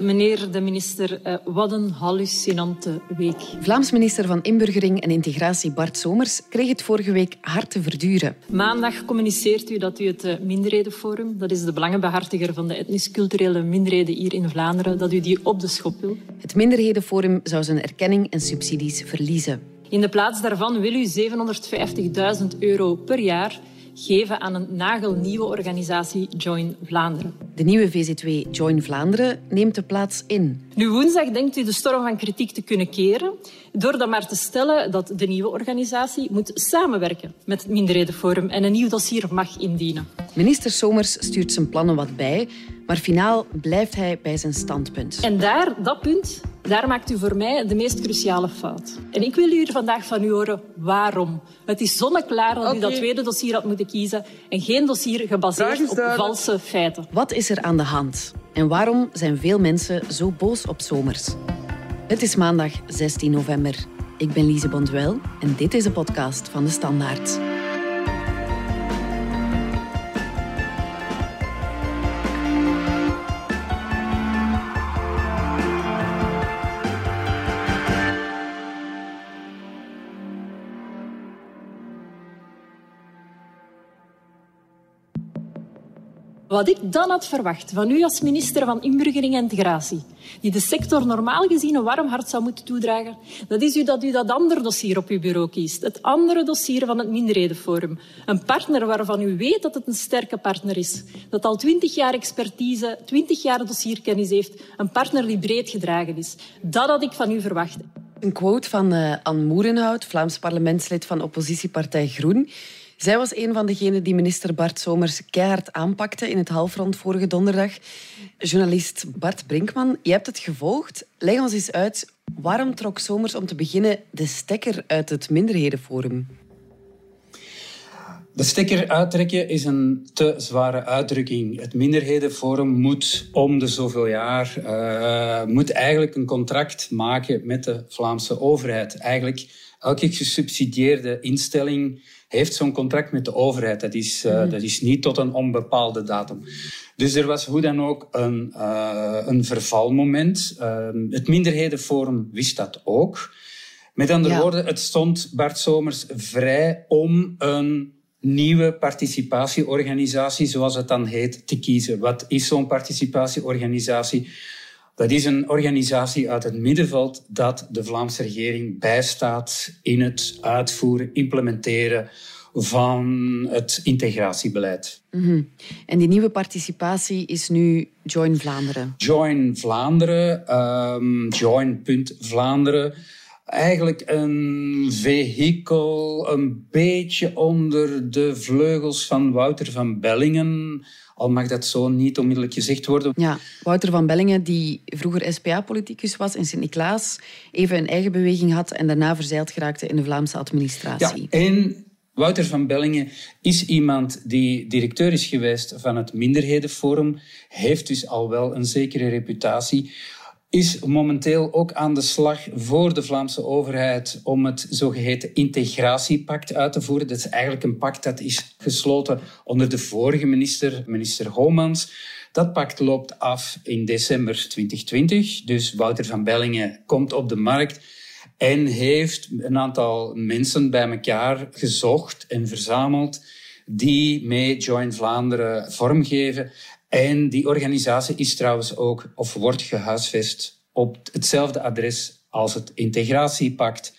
Meneer de minister, eh, wat een hallucinante week. Vlaams minister van Inburgering en Integratie Bart Somers kreeg het vorige week hard te verduren. Maandag communiceert u dat u het eh, Minderhedenforum, dat is de belangenbehartiger van de etnisch-culturele minderheden hier in Vlaanderen, dat u die op de schop wil. Het Minderhedenforum zou zijn erkenning en subsidies verliezen. In de plaats daarvan wil u 750.000 euro per jaar geven aan een nagelnieuwe organisatie Join Vlaanderen. De nieuwe VZ2 Join Vlaanderen neemt de plaats in. Nu woensdag denkt u de storm van kritiek te kunnen keren door dan maar te stellen dat de nieuwe organisatie moet samenwerken met het Minderhedenforum en een nieuw dossier mag indienen. Minister Somers stuurt zijn plannen wat bij, maar finaal blijft hij bij zijn standpunt. En daar, dat punt, daar maakt u voor mij de meest cruciale fout. En ik wil hier vandaag van u horen waarom. Het is zonneklaar dat u dat tweede dossier had moeten kiezen en geen dossier gebaseerd op valse feiten. Wat is er aan de hand? En waarom zijn veel mensen zo boos op Somers? Het is maandag 16 november. Ik ben Lise Bondwel en dit is de podcast van De Standaard. Wat ik dan had verwacht van u als minister van Inburgering en Integratie, die de sector normaal gezien een warm hart zou moeten toedragen, dat is u dat u dat andere dossier op uw bureau kiest. Het andere dossier van het Minderhedenforum. Een partner waarvan u weet dat het een sterke partner is. Dat al twintig jaar expertise, twintig jaar dossierkennis heeft. Een partner die breed gedragen is. Dat had ik van u verwacht. Een quote van uh, Anne Moerenhout, Vlaams parlementslid van oppositiepartij Groen. Zij was een van degenen die minister Bart Somers keihard aanpakte in het halfrond vorige donderdag. Journalist Bart Brinkman, je hebt het gevolgd. Leg ons eens uit, waarom trok Somers om te beginnen de stekker uit het minderhedenforum? De stekker uittrekken is een te zware uitdrukking. Het minderhedenforum moet om de zoveel jaar uh, moet eigenlijk een contract maken met de Vlaamse overheid. Eigenlijk elke gesubsidieerde instelling heeft zo'n contract met de overheid. Dat is, uh, dat is niet tot een onbepaalde datum. Dus er was hoe dan ook een, uh, een vervalmoment. Uh, het Minderhedenforum wist dat ook. Met andere ja. woorden, het stond Bart Somers vrij om een nieuwe participatieorganisatie, zoals het dan heet, te kiezen. Wat is zo'n participatieorganisatie? Dat is een organisatie uit het middenveld dat de Vlaamse regering bijstaat in het uitvoeren, implementeren van het integratiebeleid. Mm -hmm. En die nieuwe participatie is nu Join Vlaanderen. Join Vlaanderen, um, Join.Vlaanderen. Eigenlijk een vehikel, een beetje onder de vleugels van Wouter van Bellingen al mag dat zo niet onmiddellijk gezegd worden. Ja, Wouter van Bellingen, die vroeger SPA-politicus was in Sint-Niklaas, even een eigen beweging had en daarna verzeild geraakte in de Vlaamse administratie. Ja, en Wouter van Bellingen is iemand die directeur is geweest van het Minderhedenforum, heeft dus al wel een zekere reputatie is momenteel ook aan de slag voor de Vlaamse overheid om het zogeheten integratiepact uit te voeren. Dat is eigenlijk een pact dat is gesloten onder de vorige minister, minister Homans. Dat pact loopt af in december 2020. Dus Wouter van Bellingen komt op de markt en heeft een aantal mensen bij elkaar gezocht en verzameld die mee Join Vlaanderen vormgeven. En die organisatie is trouwens ook, of wordt gehuisvest op hetzelfde adres als het integratiepact.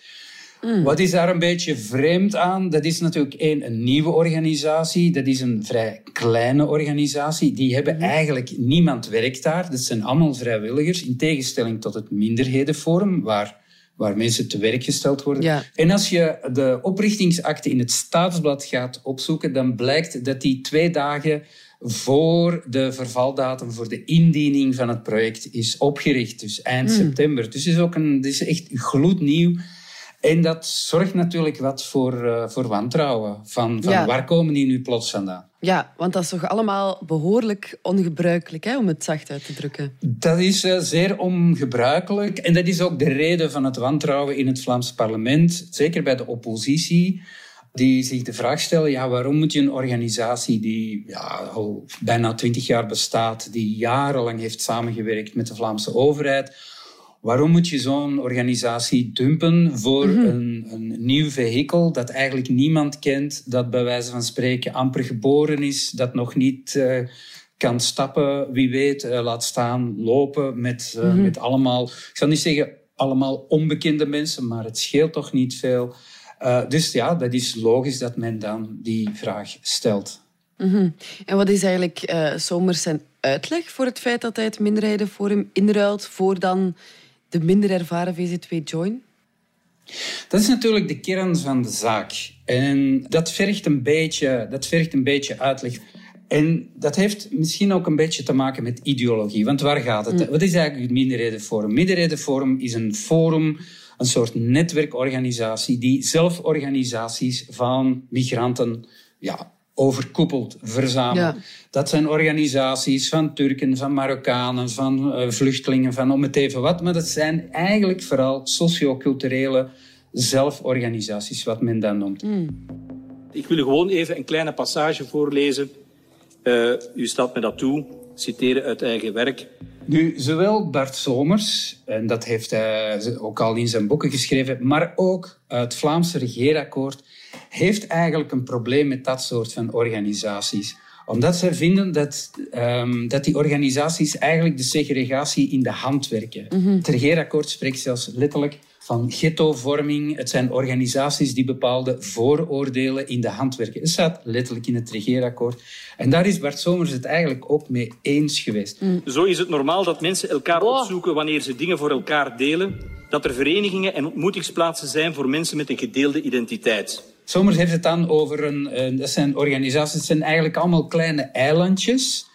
Mm. Wat is daar een beetje vreemd aan? Dat is natuurlijk één, een nieuwe organisatie. Dat is een vrij kleine organisatie. Die hebben mm. eigenlijk niemand werkt daar. Dat zijn allemaal vrijwilligers, in tegenstelling tot het minderhedenforum, waar, waar mensen te werk gesteld worden. Ja. En als je de oprichtingsakte in het staatsblad gaat opzoeken, dan blijkt dat die twee dagen voor de vervaldatum voor de indiening van het project is opgericht. Dus eind mm. september. Dus het is ook een, het is echt gloednieuw. En dat zorgt natuurlijk wat voor, uh, voor wantrouwen. Van, van ja. waar komen die nu plots vandaan? Ja, want dat is toch allemaal behoorlijk ongebruikelijk, hè, om het zacht uit te drukken? Dat is uh, zeer ongebruikelijk. En dat is ook de reden van het wantrouwen in het Vlaams parlement. Zeker bij de oppositie. Die zich de vraag stellen, ja, waarom moet je een organisatie die ja, al bijna twintig jaar bestaat, die jarenlang heeft samengewerkt met de Vlaamse overheid, waarom moet je zo'n organisatie dumpen voor mhm. een, een nieuw vehikel dat eigenlijk niemand kent, dat bij wijze van spreken amper geboren is, dat nog niet... Uh, kan stappen, wie weet, uh, laat staan, lopen met, uh, met allemaal, ik zal niet zeggen allemaal onbekende mensen, maar het scheelt toch niet veel. Uh, dus ja, dat is logisch dat men dan die vraag stelt. Mm En wat is eigenlijk uh, Somers zijn uitleg voor het feit dat hij het minderheidenforum inruilt voor dan de minder ervaren VZ2 Join? Dat is natuurlijk de kern van de zaak. En dat vergt een beetje, dat vergt een beetje uitleg. En dat heeft misschien ook een beetje te maken met ideologie. Want waar gaat het? Mm. Wat is eigenlijk het Minderhedenforum? Minderhedenforum is een forum, een soort netwerkorganisatie die zelforganisaties van migranten ja, overkoepelt, verzamelt. Dat zijn organisaties van Turken, van Marokkanen, van uh, vluchtelingen, van om het even wat. Maar dat zijn eigenlijk vooral socioculturele zelforganisaties, wat men dan noemt. Mm. Ik wil gewoon even een kleine passage voorlezen uh, u staat me dat toe, citeren uit eigen werk. Nu, zowel Bart Somers, en dat heeft hij ook al in zijn boeken geschreven, maar ook het Vlaamse regeerakkoord, heeft eigenlijk een probleem met dat soort van organisaties omdat ze vinden dat, um, dat die organisaties eigenlijk de segregatie in de hand werken. Mm -hmm. Het regeerakkoord spreekt zelfs letterlijk van ghettovorming. Het zijn organisaties die bepaalde vooroordelen in de hand werken. Het staat letterlijk in het regeerakkoord. En daar is Bart Somers het eigenlijk ook mee eens geweest. Mm. Zo is het normaal dat mensen elkaar opzoeken wanneer ze dingen voor elkaar delen. Dat er verenigingen en ontmoetingsplaatsen zijn voor mensen met een gedeelde identiteit. Somers heeft het dan over een, dat zijn organisaties, het zijn eigenlijk allemaal kleine eilandjes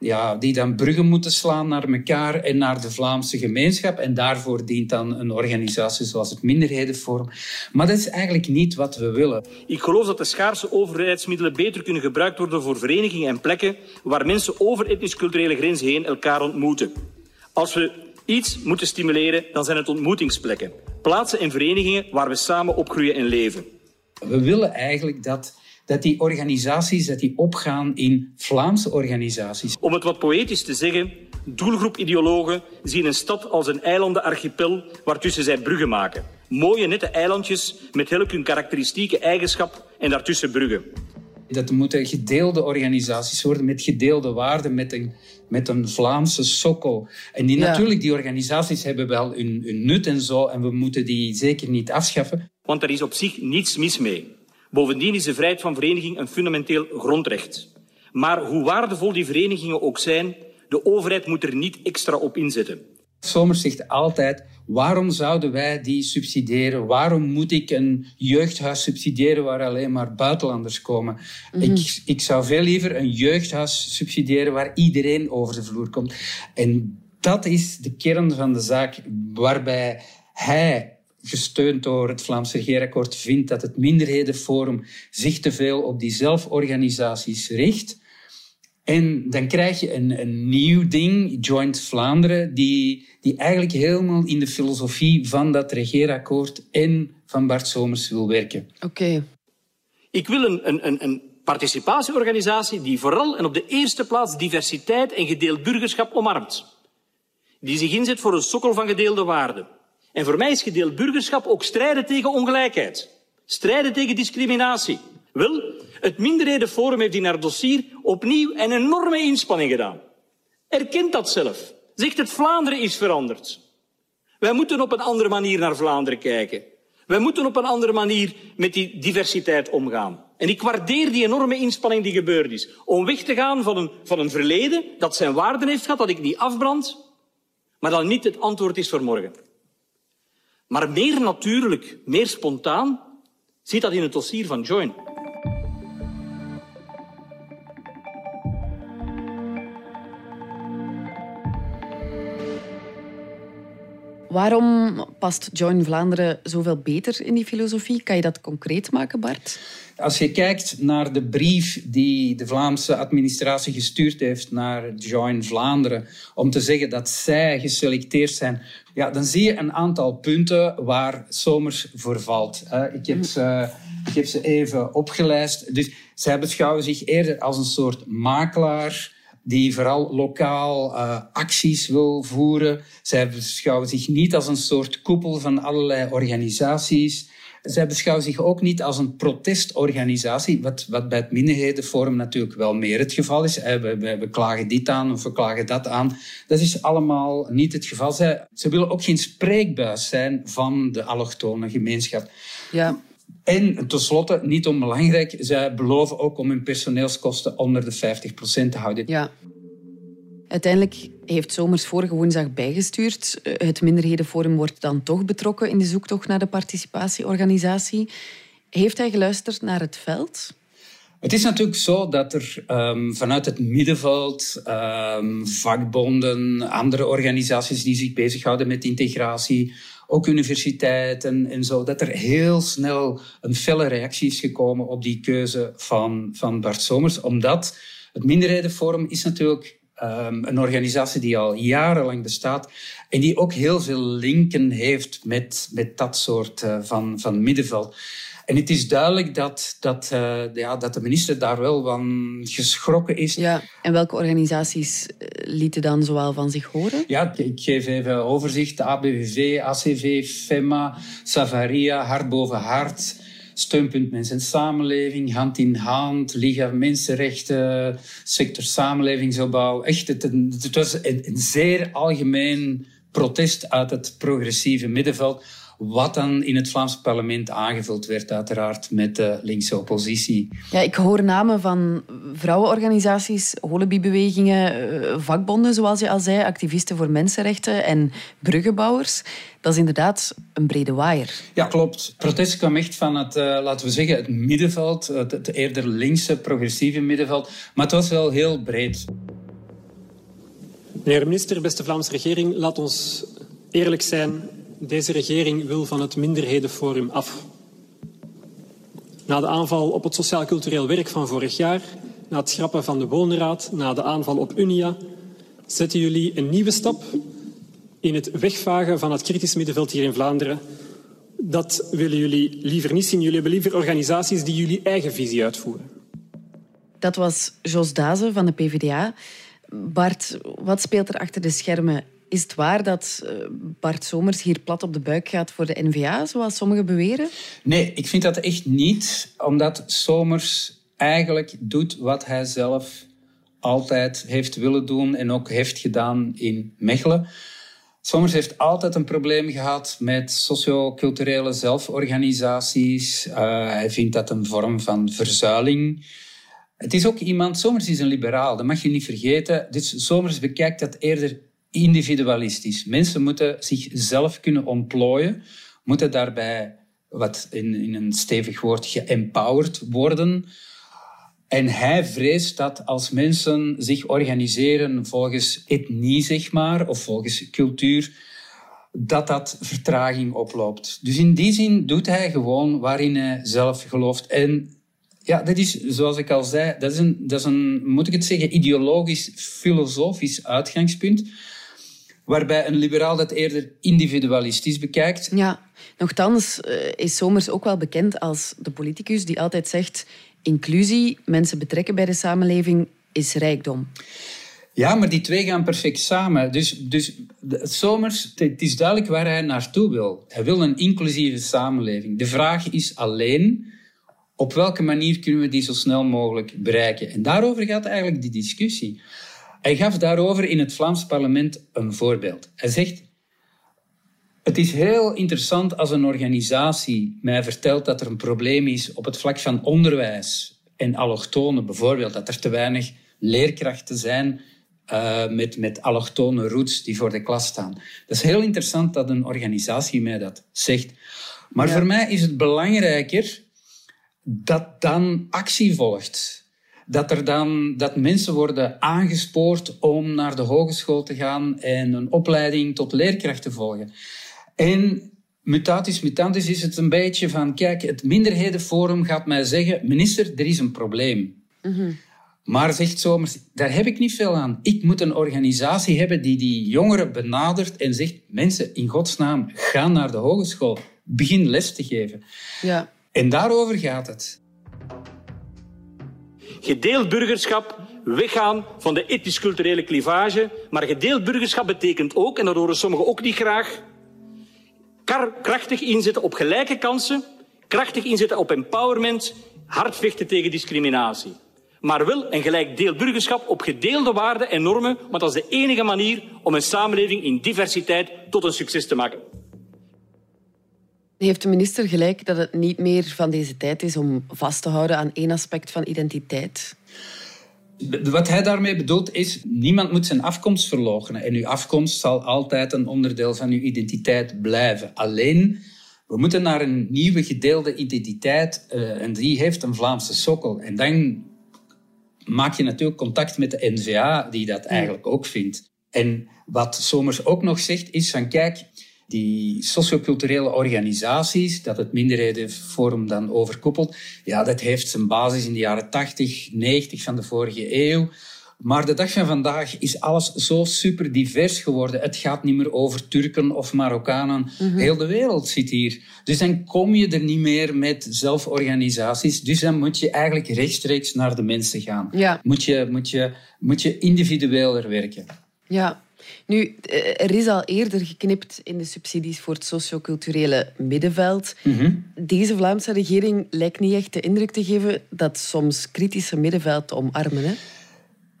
ja, die dan bruggen moeten slaan naar elkaar en naar de Vlaamse gemeenschap. En daarvoor dient dan een organisatie zoals het Minderhedenforum. Maar dat is eigenlijk niet wat we willen. Ik geloof dat de schaarse overheidsmiddelen beter kunnen gebruikt worden voor verenigingen en plekken waar mensen over etnisch-culturele grenzen heen elkaar ontmoeten. Als we iets moeten stimuleren, dan zijn het ontmoetingsplekken. Plaatsen en verenigingen waar we samen opgroeien en leven. We willen eigenlijk dat dat die organisaties dat die opgaan in Vlaamse organisaties. Om het wat poëtisch te zeggen, doelgroep ideologen zien een stad als een eilandenarchipel waartussen zij bruggen maken. Mooie nette eilandjes met elk hun karakteristieke eigenschap en daartussen bruggen. Dat moeten gedeelde organisaties worden met gedeelde waarden, met een, met een Vlaamse sokkel. En die, natuurlijk, die organisaties hebben wel hun, hun nut en zo, en we moeten die zeker niet afschaffen. Want er is op zich niets mis mee. Bovendien is de vrijheid van vereniging een fundamenteel grondrecht. Maar hoe waardevol die verenigingen ook zijn, de overheid moet er niet extra op inzetten. Somers zegt altijd, waarom zouden wij die subsidiëren? Waarom moet ik een jeugdhuis subsidiëren waar alleen maar buitenlanders komen? Mhm. ik, ik zou veel liever een jeugdhuis subsidiëren waar iedereen over de vloer komt. En dat is de kern van de zaak waarbij hij gesteund door het Vlaamse regeerakkoord, vindt dat het minderhedenforum zich te veel op die zelforganisaties richt. En dan krijg je een, een nieuw ding, Joint Vlaanderen, die, die eigenlijk helemaal in de filosofie van dat regeerakkoord en van Bart Somers wil werken. Oké. Ik wil een, een, een participatieorganisatie die vooral en op de eerste plaats diversiteit en gedeeld burgerschap omarmt. Die zich inzet voor een sokkel van gedeelde waarden en voor mij is gedeeld burgerschap ook strijden tegen ongelijkheid. Strijden tegen discriminatie. Wel, het minderhedenforum heeft in haar dossier opnieuw een enorme inspanning gedaan. Erkent dat zelf. Zegt het Vlaanderen is veranderd. Wij moeten op een andere manier naar Vlaanderen kijken. Wij moeten op een andere manier met die diversiteit omgaan. En ik waardeer die enorme inspanning die gebeurd is. Om weg te gaan van een, van een verleden dat zijn waarden heeft gehad, dat ik niet afbrand, maar dat niet het antwoord is voor morgen. Maar meer natuurlijk, meer spontaan, zit dat in het dossier van Join. Waarom past Join Vlaanderen zoveel beter in die filosofie? Kan je dat concreet maken, Bart? Als je kijkt naar de brief die de Vlaamse administratie gestuurd heeft naar Join Vlaanderen om te zeggen dat zij geselecteerd zijn, ja, dan zie je een aantal punten waar Somers voor valt. Ik heb ze, even opgelijst. Dus zij beschouwen zich eerder als een soort makelaar die vooral lokaal uh, acties wil voeren. Zij beschouwen zich niet als een soort koepel van allerlei organisaties. Zij beschouwen zich ook niet als een protestorganisatie, wat, wat bij het Minderhedenforum natuurlijk wel meer het geval is. We, we, we klagen dit aan of we klagen dat aan. Dat is allemaal niet het geval. Zij, ze willen ook geen spreekbuis zijn van de allochtone gemeenschap. Ja. En tenslotte, niet onbelangrijk, zij beloven ook om hun personeelskosten onder de 50% te houden. Ja. Uiteindelijk heeft Zomers vorige woensdag bijgestuurd. Het Minderhedenforum wordt dan toch betrokken in de zoektocht naar de participatieorganisatie. Heeft hij geluisterd naar het veld? Het is natuurlijk zo dat er um, vanuit het middenveld, um, vakbonden, andere organisaties die zich bezighouden met integratie, ook universiteiten en zo, dat er heel snel een felle reactie is gekomen op die keuze van, van Bart Somers. Omdat het Minderhedenforum is natuurlijk um, een organisatie die al jarenlang bestaat en die ook heel veel linken heeft met, met dat soort uh, van, van middenveld. En het is duidelijk dat, dat, uh, ja, dat de minister daar wel van geschrokken is. Ja, en welke organisaties eh, lieten dan zoal van zich horen? Ja, ik geef even overzicht. ABVV, ACV, FEMA, Savaria, Hart boven Hart, Steunpunt Mens en Samenleving, Hand in Hand, Liga Mensenrechten, Sector Samenlevingsopbouw. Echt, het, het was een, een zeer algemeen protest uit het progressieve middenveld wat dan in het Vlaams parlement aangevuld werd, uiteraard met de linkse oppositie. Ja, ik hoor namen van vrouwenorganisaties, holibiebewegingen, eh, vakbonden, zoals je al zei, activisten voor mensenrechten en bruggenbouwers. Dat is inderdaad een brede waaier. Ja, klopt. Het protest kwam echt van het, uh, laten we zeggen, het middenveld, het, het eerder linkse, progressieve middenveld. Maar het was wel heel breed. Meneer de minister, beste Vlaamse regering, laat ons eerlijk zijn. Deze regering wil van het Minderhedenforum af. Na de aanval op het sociaal-cultureel werk van vorig jaar, na het schrappen van de woonraad, na de aanval op Unia, zetten jullie een nieuwe stap in het wegvagen van het kritisch middenveld hier in Vlaanderen. Dat willen jullie liever niet zien. Jullie hebben liever organisaties die jullie eigen visie uitvoeren. Dat was Jos Dazen van de PvdA. Bart, wat speelt er achter de schermen is het waar dat eh, Bart Somers hier plat op de buik gaat voor de NVA, zoals sommigen beweren? Nee, ik vind dat echt niet, omdat Somers eigenlijk doet wat hij zelf altijd heeft willen doen en ook heeft gedaan in Mechelen. Somers heeft altijd een probleem gehad met socio-culturele zelforganisaties. Uh, hij vindt dat een vorm van verzuiling. Het is ook iemand, Somers is een liberaal, dat mag je niet vergeten. Dus Somers bekijkt dat eerder individualistisch. Mensen moeten zichzelf kunnen ontplooien, moeten daarbij, wat in, in een stevig woord, geempowered worden. En hij vreest dat als mensen zich organiseren volgens etnie, zeg maar, of volgens cultuur, dat dat vertraging oploopt. Dus in die zin doet hij gewoon waarin hij zelf gelooft. En ja, dat is, zoals ik al zei, dat is een, dat is een moet ik het zeggen, ideologisch, filosofisch uitgangspunt waarbij een liberaal dat eerder individualistisch bekijkt. Ja, nochtans uh, is Somers ook wel bekend als de politicus die altijd zegt inclusie, mensen betrekken bij de samenleving, is rijkdom. Ja, maar die twee gaan perfect samen. Dus, dus Somers, het is duidelijk waar hij naartoe wil. Hij wil een inclusieve samenleving. De vraag is alleen, op welke manier kunnen we die zo snel mogelijk bereiken? En daarover gaat eigenlijk die discussie. Hij gaf daarover in het Vlaams parlement een voorbeeld. Hij zegt, het is heel interessant als een organisatie mij vertelt dat er een probleem is op het vlak van onderwijs en allochtonen, bijvoorbeeld, dat er te weinig leerkrachten zijn uh, met, met allochtone roots die voor de klas staan. Dat is heel interessant dat een organisatie mij dat zegt. Maar voor mij is het belangrijker dat dan actie volgt dat, er dan, dat mensen worden aangespoord om naar de hogeschool te gaan en een opleiding tot leerkracht te volgen. En mutatis mutandis is het een beetje van, kijk, het minderhedenforum gaat mij zeggen, minister, er is een probleem. Maar zegt Somers, daar heb ik niet veel aan. Ik moet een organisatie hebben die die jongeren benadert en zegt, mensen, in godsnaam, ga naar de hogeschool. Begin les te geven. Ja. En daarover gaat het. Gedeeld burgerschap, weggaan van de etnisch-culturele clivage. Maar gedeeld burgerschap betekent ook, en dat horen sommigen ook niet graag, krachtig inzetten op gelijke kansen, krachtig inzetten op empowerment, hard vechten tegen discriminatie. Maar wel een gelijk deel burgerschap op gedeelde waarden en normen, want dat is de enige manier om een samenleving in diversiteit tot een succes te maken. Heeft de minister gelijk dat het niet meer van deze tijd is om vast te houden aan één aspect van identiteit? Wat hij daarmee bedoelt is, niemand moet zijn afkomst verloochenen. En uw afkomst zal altijd een onderdeel van uw identiteit blijven. Alleen, we moeten naar een nieuwe gedeelde identiteit uh, en die heeft een Vlaamse sokkel. En dan maak je natuurlijk contact met de NVA, die dat eigenlijk ook vindt. En wat Somers ook nog zegt, is van kijk, die socioculturele organisaties, dat het Minderhedenforum dan overkoepelt, ja, dat heeft zijn basis in de jaren 80, 90 van de vorige eeuw. Maar de dag van vandaag is alles zo super divers geworden. Het gaat niet meer over Turken of Marokkanen. Heel de wereld zit hier. Dus dan kom je er niet meer met zelforganisaties. Dus dan moet je eigenlijk rechtstreeks naar de mensen gaan. Ja. Moet, je, moet, je, moet je individueler werken. Ja. Nu, er is al eerder geknipt in de subsidies voor het socioculturele middenveld. Deze Vlaamse regering lijkt niet echt de indruk te geven dat soms kritische middenveld omarmen. Hè?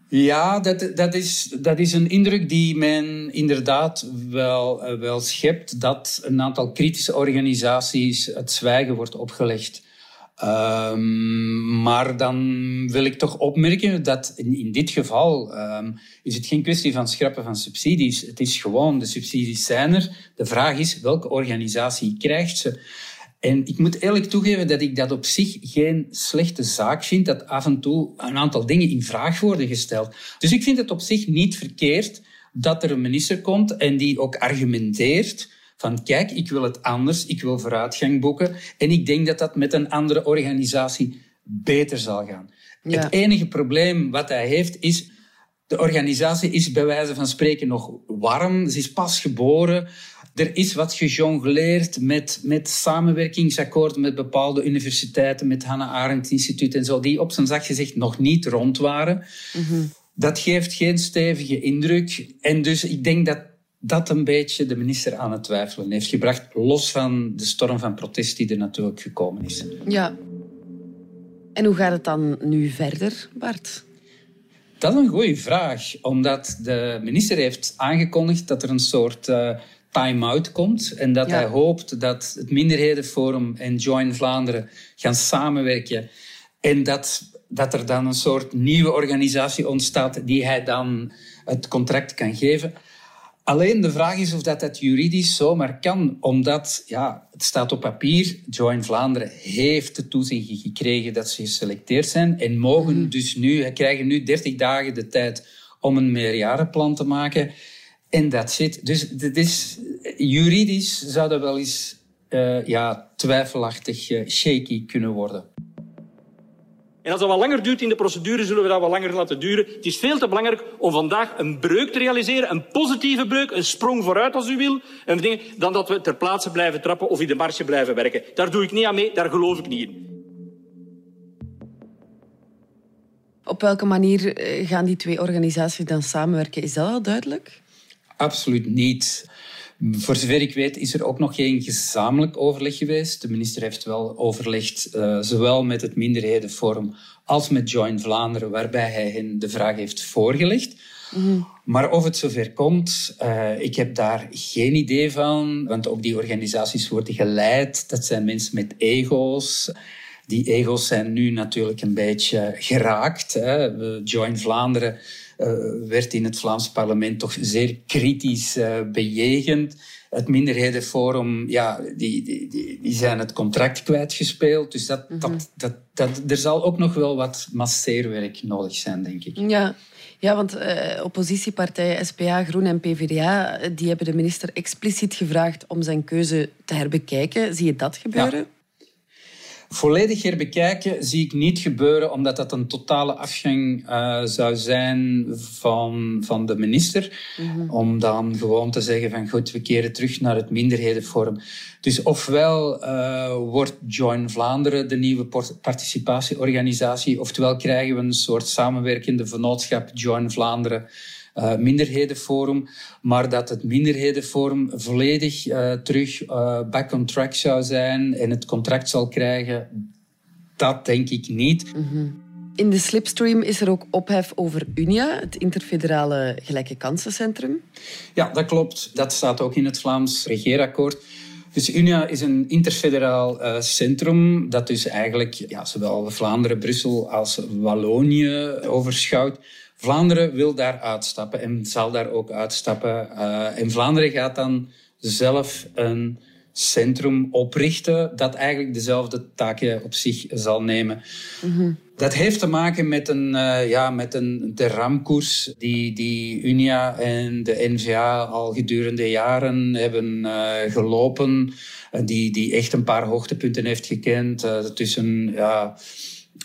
Ja, dat, dat, is, dat is een indruk die men inderdaad wel, wel schept, dat een aantal kritische organisaties het zwijgen wordt opgelegd. Um, maar dan wil ik toch opmerken dat in, in dit geval um, is het geen kwestie van schrappen van subsidies. Het is gewoon, de subsidies zijn er. De vraag is, welke organisatie krijgt ze? En ik moet eerlijk toegeven dat ik dat op zich geen slechte zaak vind, dat af en toe een aantal dingen in vraag worden gesteld. Dus ik vind het op zich niet verkeerd dat er een minister komt en die ook argumenteert van kijk, ik wil het anders, ik wil vooruitgang boeken en ik denk dat dat met een andere organisatie beter zal gaan. Ja. Het enige probleem wat hij heeft is, de organisatie is bij wijze van spreken nog warm, ze is pas geboren. Er is wat gejongleerd met, met samenwerkingsakkoorden met bepaalde universiteiten, met Hannah Arendt Instituut en zo, die op zijn zacht gezegd nog niet rond waren. Mm-hmm. Dat geeft geen stevige indruk. En dus ik denk dat dat een beetje de minister aan het twijfelen heeft gebracht, los van de storm van protest die er natuurlijk gekomen is. Ja. En hoe gaat het dan nu verder, Bart? Dat is een goede vraag, omdat de minister heeft aangekondigd dat er een soort uh, time-out komt en dat ja. hij hoopt dat het Minderhedenforum en Join Vlaanderen gaan samenwerken en dat, dat er dan een soort nieuwe organisatie ontstaat die hij dan het contract kan geven. Alleen de vraag is of dat, dat juridisch zomaar kan, omdat ja, het staat op papier. Join Vlaanderen heeft de toezegging gekregen dat ze geselecteerd zijn en mogen mm. dus nu, krijgen nu 30 dagen de tijd om een meerjarenplan te maken. En dat zit. Dus dit is, juridisch zou dat wel eens uh, ja, twijfelachtig uh, shaky kunnen worden. En als dat wat langer duurt in de procedure, zullen we dat wat langer laten duren. Het is veel te belangrijk om vandaag een breuk te realiseren, een positieve breuk, een sprong vooruit als u wil, dan dat we ter plaatse blijven trappen of in de marge blijven werken. Daar doe ik niet aan mee, daar geloof ik niet in. Op welke manier gaan die twee organisaties dan samenwerken? Is dat al duidelijk? Absoluut niet. Voor zover ik weet is er ook nog geen gezamenlijk overleg geweest. De minister heeft wel overlegd, uh, zowel met het Minderhedenforum als met Join Vlaanderen, waarbij hij hen de vraag heeft voorgelegd. Mm. Maar of het zover komt, uh, ik heb daar geen idee van. Want ook die organisaties worden geleid. Dat zijn mensen met ego's. Die ego's zijn nu natuurlijk een beetje geraakt. Hè. Join Vlaanderen werd in het Vlaams parlement toch zeer kritisch bejegend. Het minderhedenforum, ja, die, die, die, die zijn het contract kwijtgespeeld. Dus dat, dat, mhm. dat, dat, er zal ook nog wel wat masseerwerk nodig zijn, denk ik. Ja, ja, want uh, oppositiepartijen SPA, Groen en PvdA die hebben de minister expliciet gevraagd om zijn keuze te herbekijken. Zie je dat gebeuren? Volledig herbekijken zie ik niet gebeuren, omdat dat een totale afgang uh, zou zijn van, van de minister. Mhm. Om dan gewoon te zeggen van goed, we keren terug naar het minderhedenvorm. Dus ofwel uh, wordt Join Vlaanderen de nieuwe participatieorganisatie, oftewel krijgen we een soort samenwerkende vennootschap Join Vlaanderen uh, minderhedenforum, maar dat het minderhedenforum volledig uh, terug uh, back on track zou zijn en het contract zal krijgen, dat denk ik niet. Mm In de slipstream is er ook ophef over UNIA, het interfederale gelijke kansencentrum. Ja, dat klopt. Dat staat ook in het Vlaams regeerakkoord. Dus UNIA is een interfederaal uh, centrum dat dus eigenlijk ja, zowel Vlaanderen, Brussel als Wallonië overschouwt. Vlaanderen wil daar uitstappen en zal daar ook uitstappen. Uh, en Vlaanderen gaat dan zelf een centrum oprichten dat eigenlijk dezelfde taken op zich zal nemen. Dat heeft te maken met een, uh, ja, met een de ramkoers die, die Unia en de NVA al gedurende jaren hebben uh, gelopen. die, die echt een paar hoogtepunten heeft gekend. tussen ja,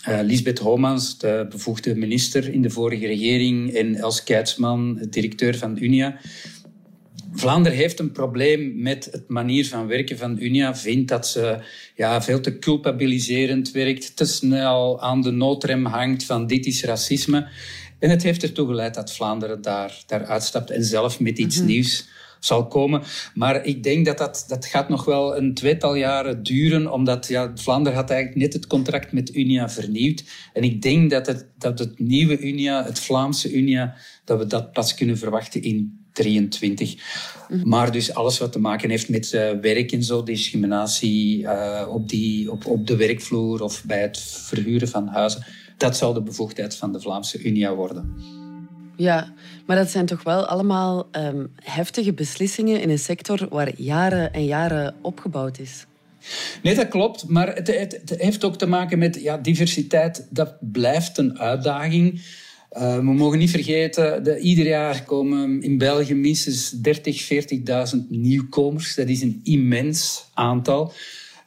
uh, Lisbeth Homans, de bevoegde minister in de vorige regering, en Els Keitsman, directeur van Unia. Vlaanderen heeft een probleem met het manier van werken van Unia. Vindt dat ze ja, veel te culpabiliserend werkt, te snel aan de noodrem hangt van dit is racisme. En het heeft ertoe geleid dat Vlaanderen daar, daar uitstapt en zelf met iets mhm. nieuws zal komen. Maar ik denk dat, dat dat gaat nog wel een tweetal jaren duren, omdat ja, Vlaanderen had eigenlijk net het contract met Unia vernieuwd. En ik denk dat het, dat het nieuwe Unia, het Vlaamse Unia, dat we dat pas kunnen verwachten in 23. Mhm. Maar dus alles wat te maken heeft met uh, werk en zo, discriminatie uh, op, die, op, op de werkvloer of bij het verhuren van huizen, dat zal de bevoegdheid van de Vlaamse Unia worden. Ja, maar dat zijn toch wel allemaal um, heftige beslissingen in een sector waar jaren en jaren opgebouwd is. Nee, dat klopt. Maar het, het, heeft ook te maken met ja, diversiteit. Dat blijft een uitdaging. Uh, we mogen niet vergeten, dat ieder jaar komen in België minstens 30, 40.000 nieuwkomers. Dat is een immens aantal.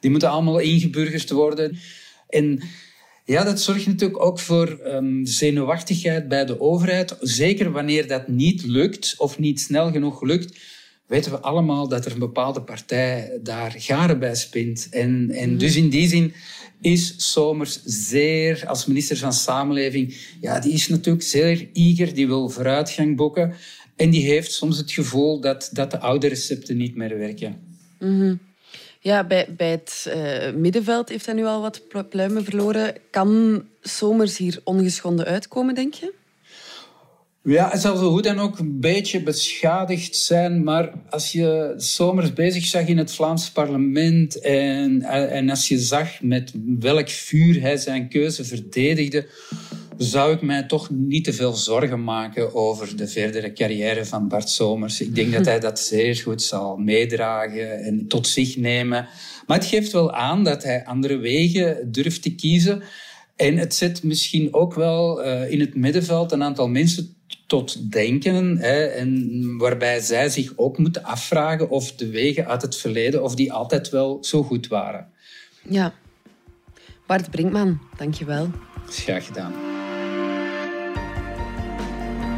Die moeten allemaal ingeburgerd worden. En ja, dat zorgt natuurlijk ook voor um, zenuwachtigheid bij de overheid. Zeker wanneer dat niet lukt of niet snel genoeg lukt, weten we allemaal dat er een bepaalde partij daar garen bij spint. En, en mhm. dus in die zin is Somers zeer, als minister van Samenleving, ja, die is natuurlijk zeer eager, die wil vooruitgang boeken. En die heeft soms het gevoel dat, dat de oude recepten niet meer werken. Mm ja, bij, het uh, middenveld heeft hij nu al wat pluimen verloren. Kan Somers hier ongeschonden uitkomen, denk je? Ja, het zal zo goed dan ook een beetje beschadigd zijn. Maar als je Somers bezig zag in het Vlaams parlement en, en als je zag met welk vuur hij zijn keuze verdedigde, zou ik mij toch niet te veel zorgen maken over de verdere carrière van Bart Somers. Ik denk dat hij dat zeer goed zal meedragen en tot zich nemen. Maar het geeft wel aan dat hij andere wegen durft te kiezen. En het zet misschien ook wel uh, in het middenveld een aantal mensen tot denken. Hè, en waarbij zij zich ook moeten afvragen of de wegen uit het verleden of die altijd wel zo goed waren. Ja. Bart Brinkman, dankjewel. Graag gedaan.